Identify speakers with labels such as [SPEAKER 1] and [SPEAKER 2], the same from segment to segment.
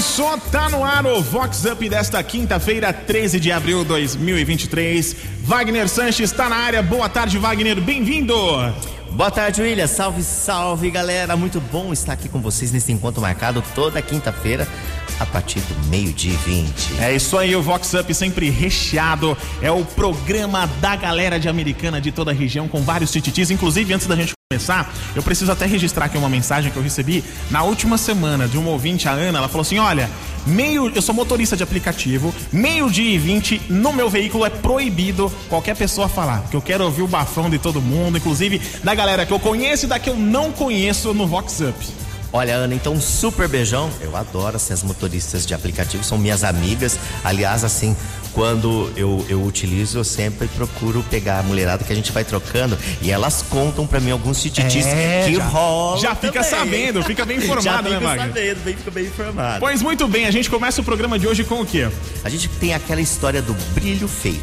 [SPEAKER 1] Começou, tá no ar o Vox Up desta quinta-feira, 13 de abril de 2023. Wagner Sanches está na área. Boa tarde, Wagner. Bem-vindo.
[SPEAKER 2] Boa tarde, William. Salve, salve, galera. Muito bom estar aqui com vocês nesse encontro marcado toda quinta-feira a partir do meio-dia 20.
[SPEAKER 1] É isso aí, o Vox Up sempre recheado. É o programa da galera de Americana de toda a região com vários tititis. Inclusive, antes da gente começar, eu preciso até registrar aqui uma mensagem que eu recebi na última semana de uma ouvinte, a Ana. Ela falou assim: olha, meio. Eu sou motorista de aplicativo, meio-dia e 20 no meu veículo é proibido qualquer pessoa falar. Porque eu quero ouvir o bafão de todo mundo, inclusive da galera que eu conheço e da que eu não conheço no Vox Up.
[SPEAKER 2] Olha, Ana, então um super beijão. Eu adoro assim, as motoristas de aplicativo, são minhas amigas. Aliás, assim, quando eu, eu utilizo, eu sempre procuro pegar a mulherada que a gente vai trocando e elas contam para mim alguns tititis
[SPEAKER 1] É,
[SPEAKER 2] que
[SPEAKER 1] já-
[SPEAKER 2] rolam.
[SPEAKER 1] Já fica
[SPEAKER 2] também.
[SPEAKER 1] sabendo, fica bem informado,
[SPEAKER 2] Já
[SPEAKER 1] né,
[SPEAKER 2] fica
[SPEAKER 1] Wagner?
[SPEAKER 2] sabendo, bem, fica bem informado.
[SPEAKER 1] Pois muito bem, a gente começa o programa de hoje com o quê?
[SPEAKER 2] A gente tem aquela história do brilho fake.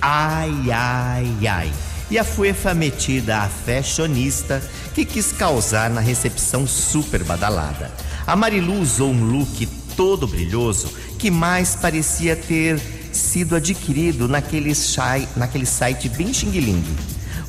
[SPEAKER 2] Ai, ai, ai. E a fuefa metida a fashionista que quis causar na recepção super badalada. A Marilu usou um look todo brilhoso que mais parecia ter sido adquirido naquele, chai, naquele site bem xing-ling.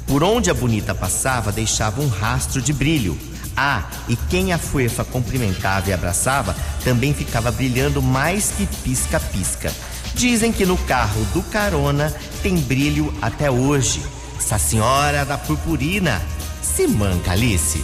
[SPEAKER 2] Por onde a bonita passava deixava um rastro de brilho. Ah, e quem a fuefa cumprimentava e abraçava também ficava brilhando mais que pisca-pisca. Dizem que no carro do carona tem brilho até hoje. Essa senhora da purpurina. Se manca, Alice.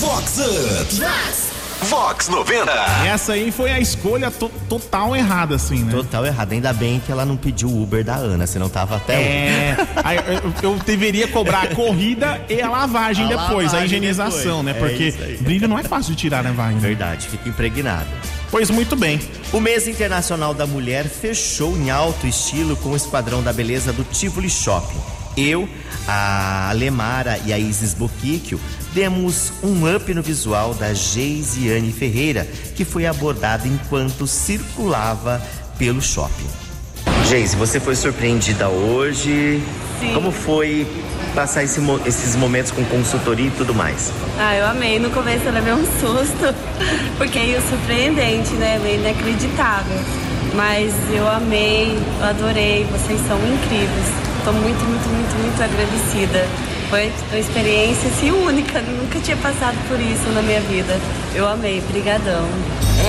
[SPEAKER 3] Vox Up. Vox 90.
[SPEAKER 1] Essa aí foi a escolha to- total errada, assim, né?
[SPEAKER 2] Total errado. Ainda bem que ela não pediu o Uber da Ana, senão tava até
[SPEAKER 1] É, aí eu, eu deveria cobrar a corrida e a lavagem
[SPEAKER 2] A
[SPEAKER 1] depois, a
[SPEAKER 2] lavagem
[SPEAKER 1] higienização,
[SPEAKER 2] depois.
[SPEAKER 1] né?
[SPEAKER 2] É
[SPEAKER 1] Porque
[SPEAKER 2] aí.
[SPEAKER 1] brilho não é fácil de tirar, né, Wagner?
[SPEAKER 2] Verdade, fica impregnado.
[SPEAKER 1] Pois muito bem.
[SPEAKER 2] O mês internacional da mulher fechou em alto estilo com o Esquadrão da Beleza do Tivoli Shopping. Eu, a Lemara e a Isis Boquicchio demos um up no visual da Geisiane Ferreira, que foi abordada enquanto circulava pelo shopping. Geise, você foi surpreendida hoje?
[SPEAKER 4] Sim.
[SPEAKER 2] Como foi passar esse esses momentos com consultoria e tudo mais?
[SPEAKER 4] Ah, eu amei. No começo eu levei um susto, porque é surpreendente, né? Meio inacreditável. Mas eu amei, eu adorei, vocês são incríveis. Estou muito, muito, muito, muito agradecida. Foi uma experiência assim, única, nunca tinha passado por isso na minha vida. Eu amei, brigadão.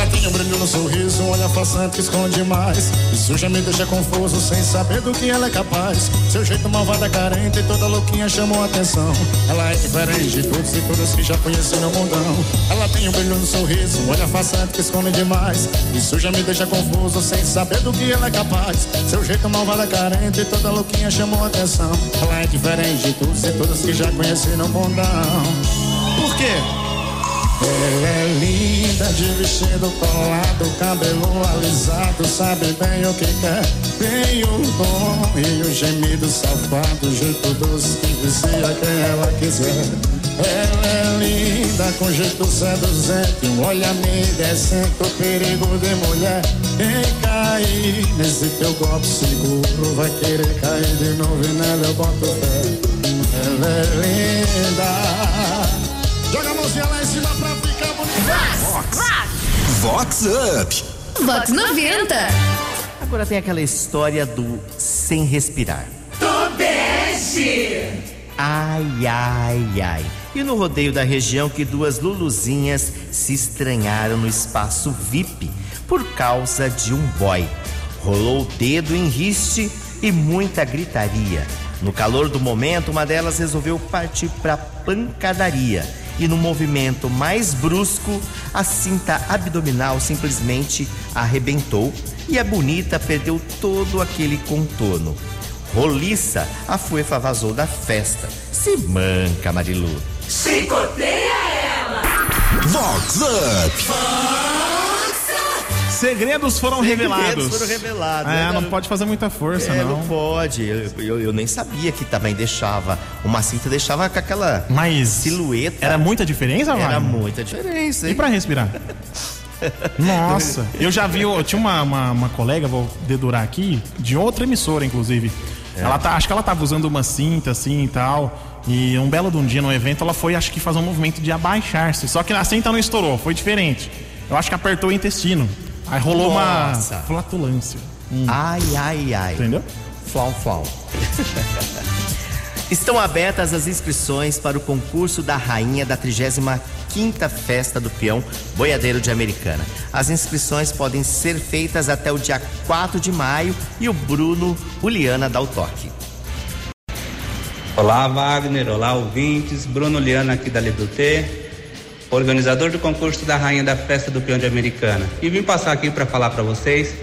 [SPEAKER 5] Ela tem um brilho no sorriso, olhar façante que esconde mais. Isso já me deixa confuso, sem saber do que ela é capaz. Seu jeito malvada, carente e toda louquinha chamou atenção. Ela é diferente de todos e todas que já conheci no mundão. Ela tem um brilho no sorriso, olhar façante que esconde demais. Isso já me deixa confuso, sem saber do que ela é capaz. Seu jeito malvada, carente e toda louquinha chamou atenção. Ela é diferente de todos e todas que já conheci no mundão. Por quê? Ela é linda de vestido colado, cabelo alisado, sabe bem o que quer. Tem o dom e o gemido safado, jeito doce que vicia quem ela quiser. Ela é linda com jeito seduzente, um olhar meio decente, o perigo de mulher. Quem cair nesse teu golpe seguro vai querer cair de novo e nela eu boto fé. Ela é linda.
[SPEAKER 3] Vox Up.
[SPEAKER 6] Vox 90.
[SPEAKER 2] Agora tem aquela história do sem respirar. Ai, ai, ai. E no rodeio da região que duas luluzinhas se estranharam no espaço VIP por causa de um boy. Rolou o dedo em riste e muita gritaria. No calor do momento, uma delas resolveu partir pra pancadaria. E no movimento mais brusco, a cinta abdominal simplesmente arrebentou e a bonita perdeu todo aquele contorno. Roliça, a fuefa vazou da festa. Se manca, Marilu.
[SPEAKER 3] Vox Up.
[SPEAKER 1] Segredos foram revelados.
[SPEAKER 2] Segredos foram revelados.
[SPEAKER 1] É,
[SPEAKER 2] né?
[SPEAKER 1] não pode fazer muita força,
[SPEAKER 2] É,
[SPEAKER 1] não.
[SPEAKER 2] não pode. Eu, eu- eu nem sabia que também deixava. Uma cinta deixava com aquela
[SPEAKER 1] Mas
[SPEAKER 2] silhueta.
[SPEAKER 1] era muita diferença,
[SPEAKER 2] Era
[SPEAKER 1] Wagner?
[SPEAKER 2] muita diferença,
[SPEAKER 1] E
[SPEAKER 2] hein?
[SPEAKER 1] pra respirar? Nossa, eu já vi, eu tinha uma, uma, uma colega, vou dedurar aqui, de outra emissora, inclusive.
[SPEAKER 2] É.
[SPEAKER 1] Ela tá, acho que ela tava usando uma cinta assim e tal. E um belo de um dia no evento, ela foi, acho que, fazer um movimento de abaixar-se. Só que a cinta não estourou, foi diferente. Eu acho que apertou o intestino. Aí rolou
[SPEAKER 2] Nossa.
[SPEAKER 1] uma flatulência.
[SPEAKER 2] Ai, ai, ai.
[SPEAKER 1] Entendeu?
[SPEAKER 2] Flau, flau. Estão abertas as inscrições para o concurso da rainha da 35ª Festa do Peão Boiadeiro de Americana. As inscrições podem ser feitas até o dia 4 de maio e o Bruno Uliana dá o toque.
[SPEAKER 6] Olá, Wagner. Olá, ouvintes. Bruno Liana aqui da T, organizador do concurso da Rainha da Festa do Peão de Americana. E vim passar aqui para falar para vocês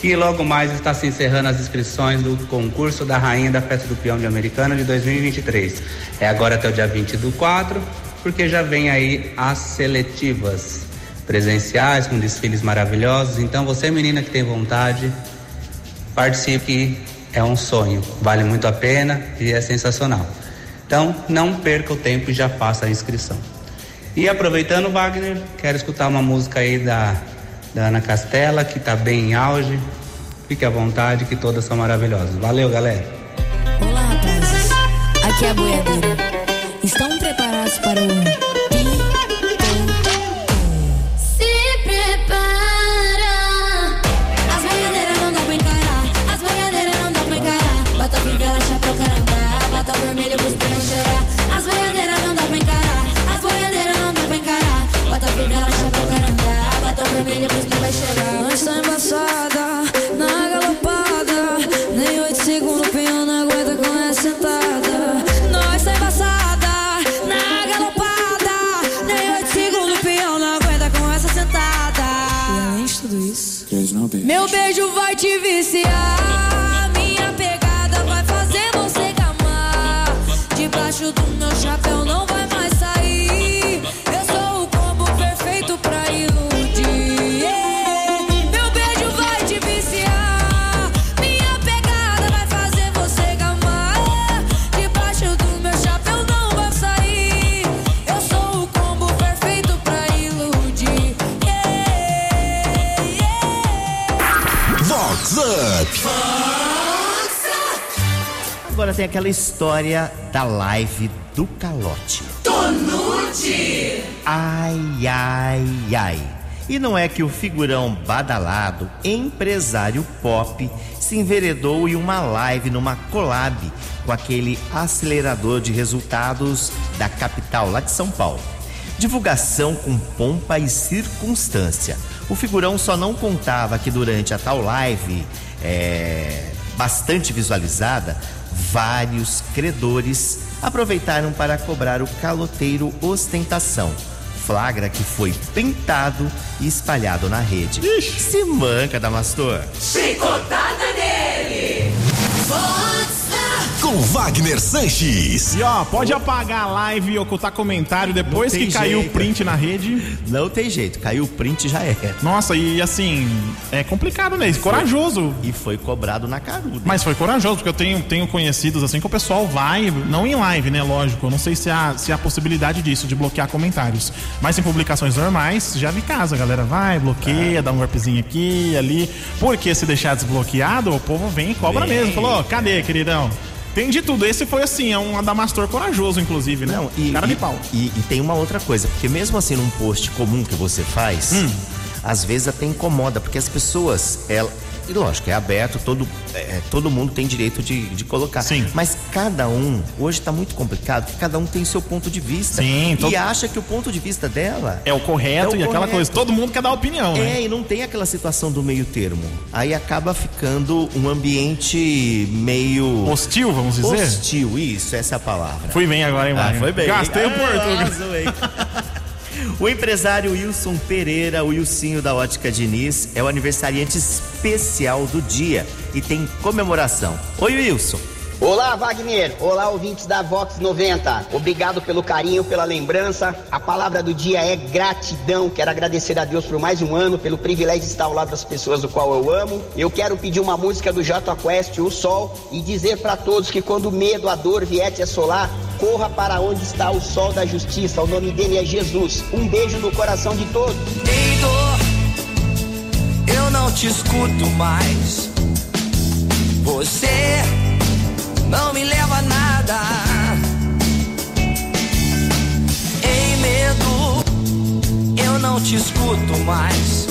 [SPEAKER 6] que logo mais está se encerrando as inscrições do concurso da Rainha da Festa do Peão de Americana de 2023. É agora até o dia 20 do 4, porque já vem aí as seletivas presenciais com desfiles maravilhosos. Então, você menina que tem vontade, participe, é um sonho, vale muito a pena e é sensacional. Então, não perca o tempo e já faça a inscrição. E aproveitando, Wagner, quero escutar uma música aí da, da Ana Castela, que está bem em auge. Fique à vontade, que todas são maravilhosas. Valeu, galera.
[SPEAKER 7] Olá, rapazes. Aqui é a boiadeira. Estão preparados para o
[SPEAKER 2] aquela história da live do calote. Tonute! Ai, ai, ai. E não é que o figurão badalado, empresário pop, se enveredou em uma live numa collab com aquele acelerador de resultados da capital, lá de São Paulo. Divulgação com pompa e circunstância. O figurão só não contava que durante a tal live, é, bastante visualizada, vários credores aproveitaram para cobrar o caloteiro ostentação. Flagra que foi pintado e espalhado na rede. Se manca, Damastor.
[SPEAKER 3] Com Wagner Sanches.
[SPEAKER 1] E ó, pode apagar a live e ocultar comentário depois que caiu o print na rede.
[SPEAKER 2] Não tem jeito, caiu o print já era.
[SPEAKER 1] Nossa, e assim, é complicado, né? Corajoso.
[SPEAKER 2] E foi cobrado na caruda.
[SPEAKER 1] Mas foi corajoso, porque eu tenho, tenho conhecidos assim que o pessoal vai, não em live, né? Lógico, eu não sei se há, se há possibilidade disso, de bloquear comentários. Mas em publicações normais, já vi casa, a galera vai, bloqueia, dá um golpezinho aqui, ali. Porque se deixar desbloqueado, o povo vem e cobra
[SPEAKER 2] Vem.
[SPEAKER 1] mesmo. Falou, "Ô, cadê, queridão? Tem de tudo. Esse foi assim, é um Adamastor corajoso, inclusive, né?
[SPEAKER 2] Não, e,
[SPEAKER 1] Cara de pau.
[SPEAKER 2] E, e tem uma outra coisa, porque mesmo assim num post comum que você faz,
[SPEAKER 1] Hum.
[SPEAKER 2] às vezes até incomoda, porque as pessoas, ela, e lógico, é aberto, todo, é, todo mundo tem direito de, de colocar.
[SPEAKER 1] Sim.
[SPEAKER 2] Mas cada um, hoje tá muito complicado, porque cada um tem seu ponto de vista.
[SPEAKER 1] Sim, todo-
[SPEAKER 2] E acha que o ponto de vista dela
[SPEAKER 1] É o correto
[SPEAKER 2] É o
[SPEAKER 1] e aquela
[SPEAKER 2] correto.
[SPEAKER 1] coisa. Todo mundo quer dar opinião, né?
[SPEAKER 2] É, e não tem aquela situação do meio termo. Aí acaba ficando um ambiente meio
[SPEAKER 1] Hostil, vamos dizer?
[SPEAKER 2] hostil. Isso, essa é a palavra.
[SPEAKER 1] Fui bem agora, hein,
[SPEAKER 2] Ah,
[SPEAKER 1] Wagner?
[SPEAKER 2] foi bem.
[SPEAKER 1] Gastei o
[SPEAKER 2] Ah,
[SPEAKER 1] português.
[SPEAKER 2] O empresário Wilson Pereira, o Wilsinho da Ótica Diniz, é o aniversariante especial do dia e tem comemoração. Oi, Wilson.
[SPEAKER 8] Olá, Wagner. Olá, ouvintes da Vox 90. Obrigado pelo carinho, pela lembrança. A palavra do dia é gratidão. Quero agradecer a Deus por mais um ano, pelo privilégio de estar ao lado das pessoas do qual eu amo. Eu quero pedir uma música do J Quest, O Sol, e dizer para todos que quando o medo, a dor vier te assolar, Corra para onde está o sol da justiça. O nome dele é Jesus. Um beijo no coração de todos.
[SPEAKER 9] Deitor, eu não te escuto mais. Você não me leva a nada. Em medo, eu não te escuto mais.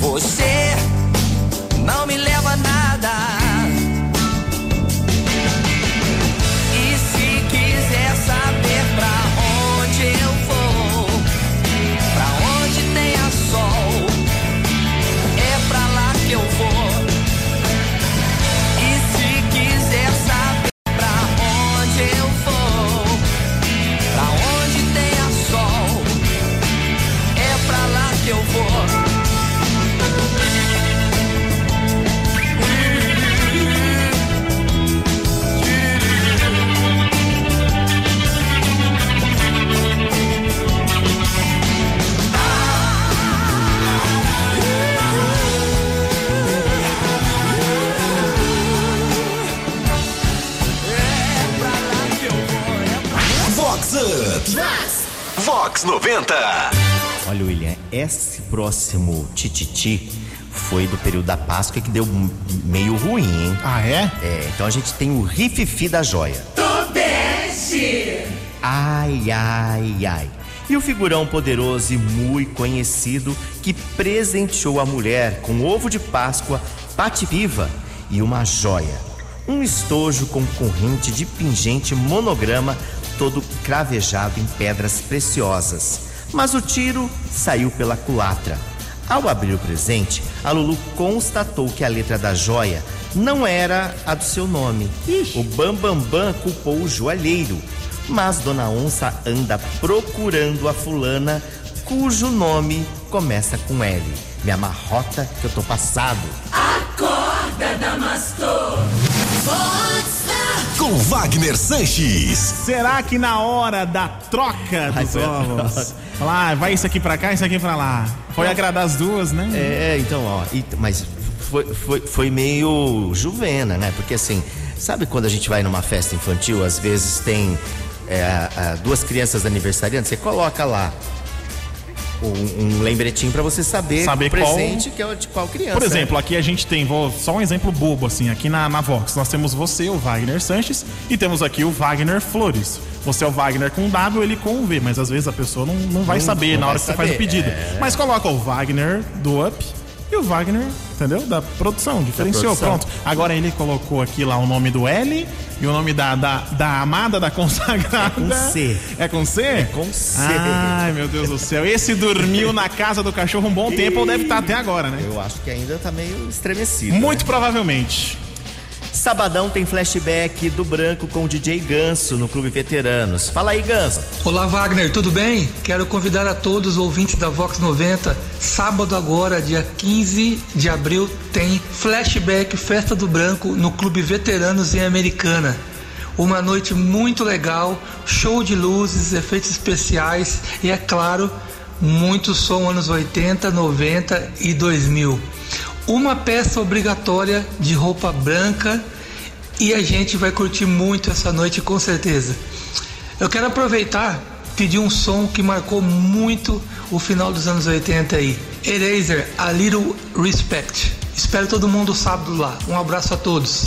[SPEAKER 9] Você não me leva a nada.
[SPEAKER 3] Vox 90.
[SPEAKER 2] Olha, William, esse próximo tititi foi do período da Páscoa que deu meio ruim, hein?
[SPEAKER 1] Ah, é?
[SPEAKER 2] É, então a gente tem o rififi da joia. Ai, ai, ai. E o figurão poderoso e muito conhecido que presenteou a mulher com ovo de Páscoa, pate viva e uma joia. Um estojo com corrente de pingente monograma todo cravejado em pedras preciosas. Mas o tiro saiu pela culatra. Ao abrir o presente, a Lulu constatou que a letra da joia não era a do seu nome. O Bambambam Bam Bam culpou o joalheiro. Mas Dona Onça anda procurando a fulana cujo nome começa com L. Me amarrota que eu tô passado.
[SPEAKER 3] Com Wagner Sanches.
[SPEAKER 1] Será que na hora da troca dos
[SPEAKER 2] Ai,
[SPEAKER 1] ovos, lá, vai isso aqui pra cá, isso aqui pra lá, foi agradar as duas, né?
[SPEAKER 2] É, então, ó, e- mas foi, foi, foi meio juvena, né? Porque assim, sabe quando a gente vai numa festa infantil, às vezes tem é, a- duas crianças aniversariantes, você coloca lá um, um lembretinho pra você saber,
[SPEAKER 1] Saber
[SPEAKER 2] o
[SPEAKER 1] qual-
[SPEAKER 2] presente que é de qual criança.
[SPEAKER 1] Por exemplo, aqui a gente tem, vou só um exemplo bobo assim, aqui na, na Vox, nós temos você, o Wagner Sanches, e temos aqui o Wagner Flores. Você é o Wagner com W, ele com V, mas às vezes a pessoa não, não vai
[SPEAKER 2] Não-
[SPEAKER 1] saber
[SPEAKER 2] não
[SPEAKER 1] na hora que você faz o pedido.
[SPEAKER 2] é.
[SPEAKER 1] Mas coloca o Wagner do Up e o Wagner, entendeu? Da produção, diferenciou,
[SPEAKER 2] produção.
[SPEAKER 1] pronto. Agora ele colocou aqui lá o nome do L e o nome da, da, da amada, da consagrada.
[SPEAKER 2] É com C.
[SPEAKER 1] É com C? É
[SPEAKER 2] com C.
[SPEAKER 1] Ai, meu Deus do céu. Esse dormiu na casa do cachorro um bom tempo ou deve estar até agora, né?
[SPEAKER 2] Eu acho que ainda tá meio estremecido.
[SPEAKER 1] Muito
[SPEAKER 2] né?
[SPEAKER 1] provavelmente.
[SPEAKER 2] Sabadão tem flashback do branco com o DJ Ganso no Clube Veteranos. Fala aí, Ganso.
[SPEAKER 10] Olá Wagner, tudo bem? Quero convidar a todos os ouvintes da Vox 90. Sábado agora, dia 15 de abril, tem Flashback Festa do Branco no Clube Veteranos em Americana. Uma noite muito legal, show de luzes, efeitos especiais e é claro, muito som anos 80, 90 e 2000. Uma peça obrigatória de roupa branca e a gente vai curtir muito essa noite com certeza. Eu quero aproveitar pedir um som que marcou muito o final dos anos 80 aí. Eraser, A Little Respect. Espero todo mundo sábado lá. Um abraço a todos.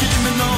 [SPEAKER 2] κείμενο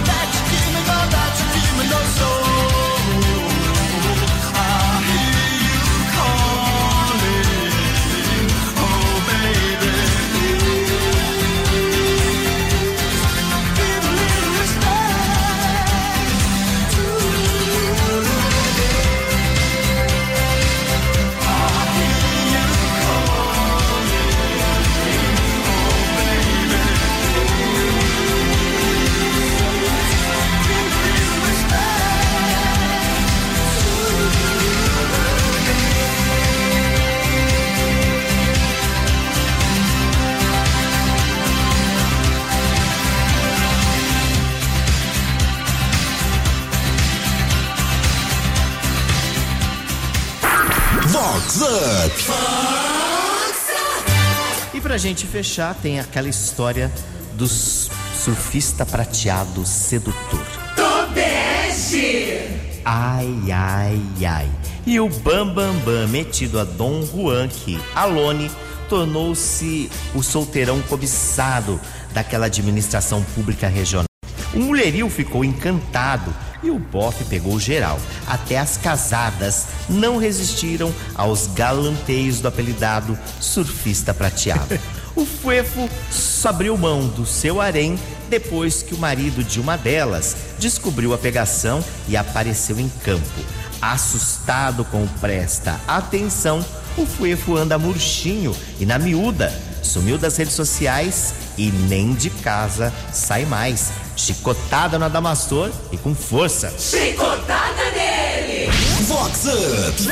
[SPEAKER 2] pra gente fechar, tem aquela história do surfista prateado sedutor. Ai, ai, ai. E o Bam Bam Bam metido a Dom Juan que Alone tornou-se o solteirão cobiçado daquela administração pública regional. O mulherio ficou encantado e o bofe pegou geral. Até as casadas não resistiram aos galanteios do apelidado surfista prateado. O Fuefo só abriu mão do seu harém depois que o marido de uma delas descobriu a pegação e apareceu em campo. Assustado com o presta atenção, o Fuefo anda murchinho e na miúda. Sumiu das redes sociais e nem de casa sai mais. Chicotada no Adamastor e com força.
[SPEAKER 3] Vox Up.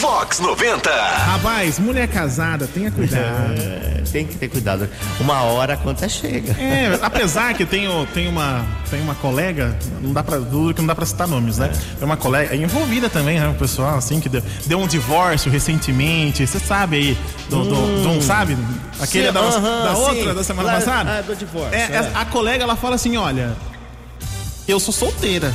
[SPEAKER 3] Vox 90.
[SPEAKER 1] Rapaz, mulher casada, tenha cuidado.
[SPEAKER 2] É, tem que ter cuidado. Uma hora a conta chega.
[SPEAKER 1] É, apesar que tenho, tenho, uma, tenho uma colega, não dá pra, duro que não dá pra citar nomes, né? É uma colega envolvida também, né? Um pessoal assim que deu, deu um divórcio recentemente. Você sabe aí, do, do, do- sabe? Aquele da,
[SPEAKER 2] aham,
[SPEAKER 1] da outra,
[SPEAKER 2] sim.
[SPEAKER 1] da semana
[SPEAKER 2] Lá-
[SPEAKER 1] passada?
[SPEAKER 2] ah, do divórcio,
[SPEAKER 1] É,
[SPEAKER 2] é.
[SPEAKER 1] A colega, ela fala assim: olha, eu sou solteira.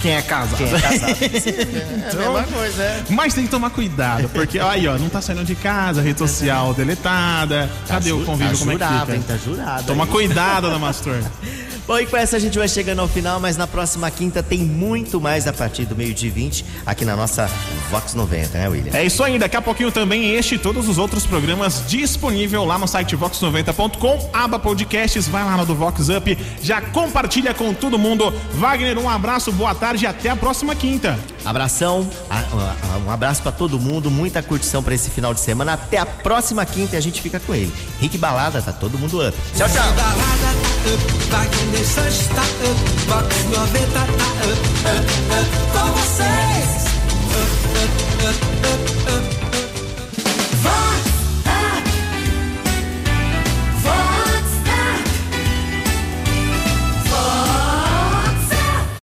[SPEAKER 1] Quem é casado?
[SPEAKER 2] Quem é casado? É a mesma coisa, é.
[SPEAKER 1] Mas tem que tomar cuidado, porque aí, ó, não tá saindo de casa, rede social deletada. Cadê
[SPEAKER 2] Tá
[SPEAKER 1] o
[SPEAKER 2] ju-
[SPEAKER 1] convívio?
[SPEAKER 2] tá
[SPEAKER 1] como é que
[SPEAKER 2] jurado,
[SPEAKER 1] fica?
[SPEAKER 2] hein? Tá jurado
[SPEAKER 1] Toma
[SPEAKER 2] aí.
[SPEAKER 1] cuidado, Adamastor.
[SPEAKER 2] Bom, e com essa a gente vai chegando ao final, mas na próxima quinta tem muito mais a partir do meio-dia e 20 aqui na nossa Vox 90, né, William?
[SPEAKER 1] É isso aí, daqui a pouquinho também este e todos os outros programas disponível lá no site vox90.com, aba podcasts, vai lá no do Vox Up, já compartilha com todo mundo. Wagner, um abraço, boa tarde e até a próxima quinta.
[SPEAKER 2] Abração, um abraço pra todo mundo, muita curtição pra esse final de semana. Até a próxima quinta e a gente fica com ele. Rick Balada, tá todo mundo up. Tchau, tchau.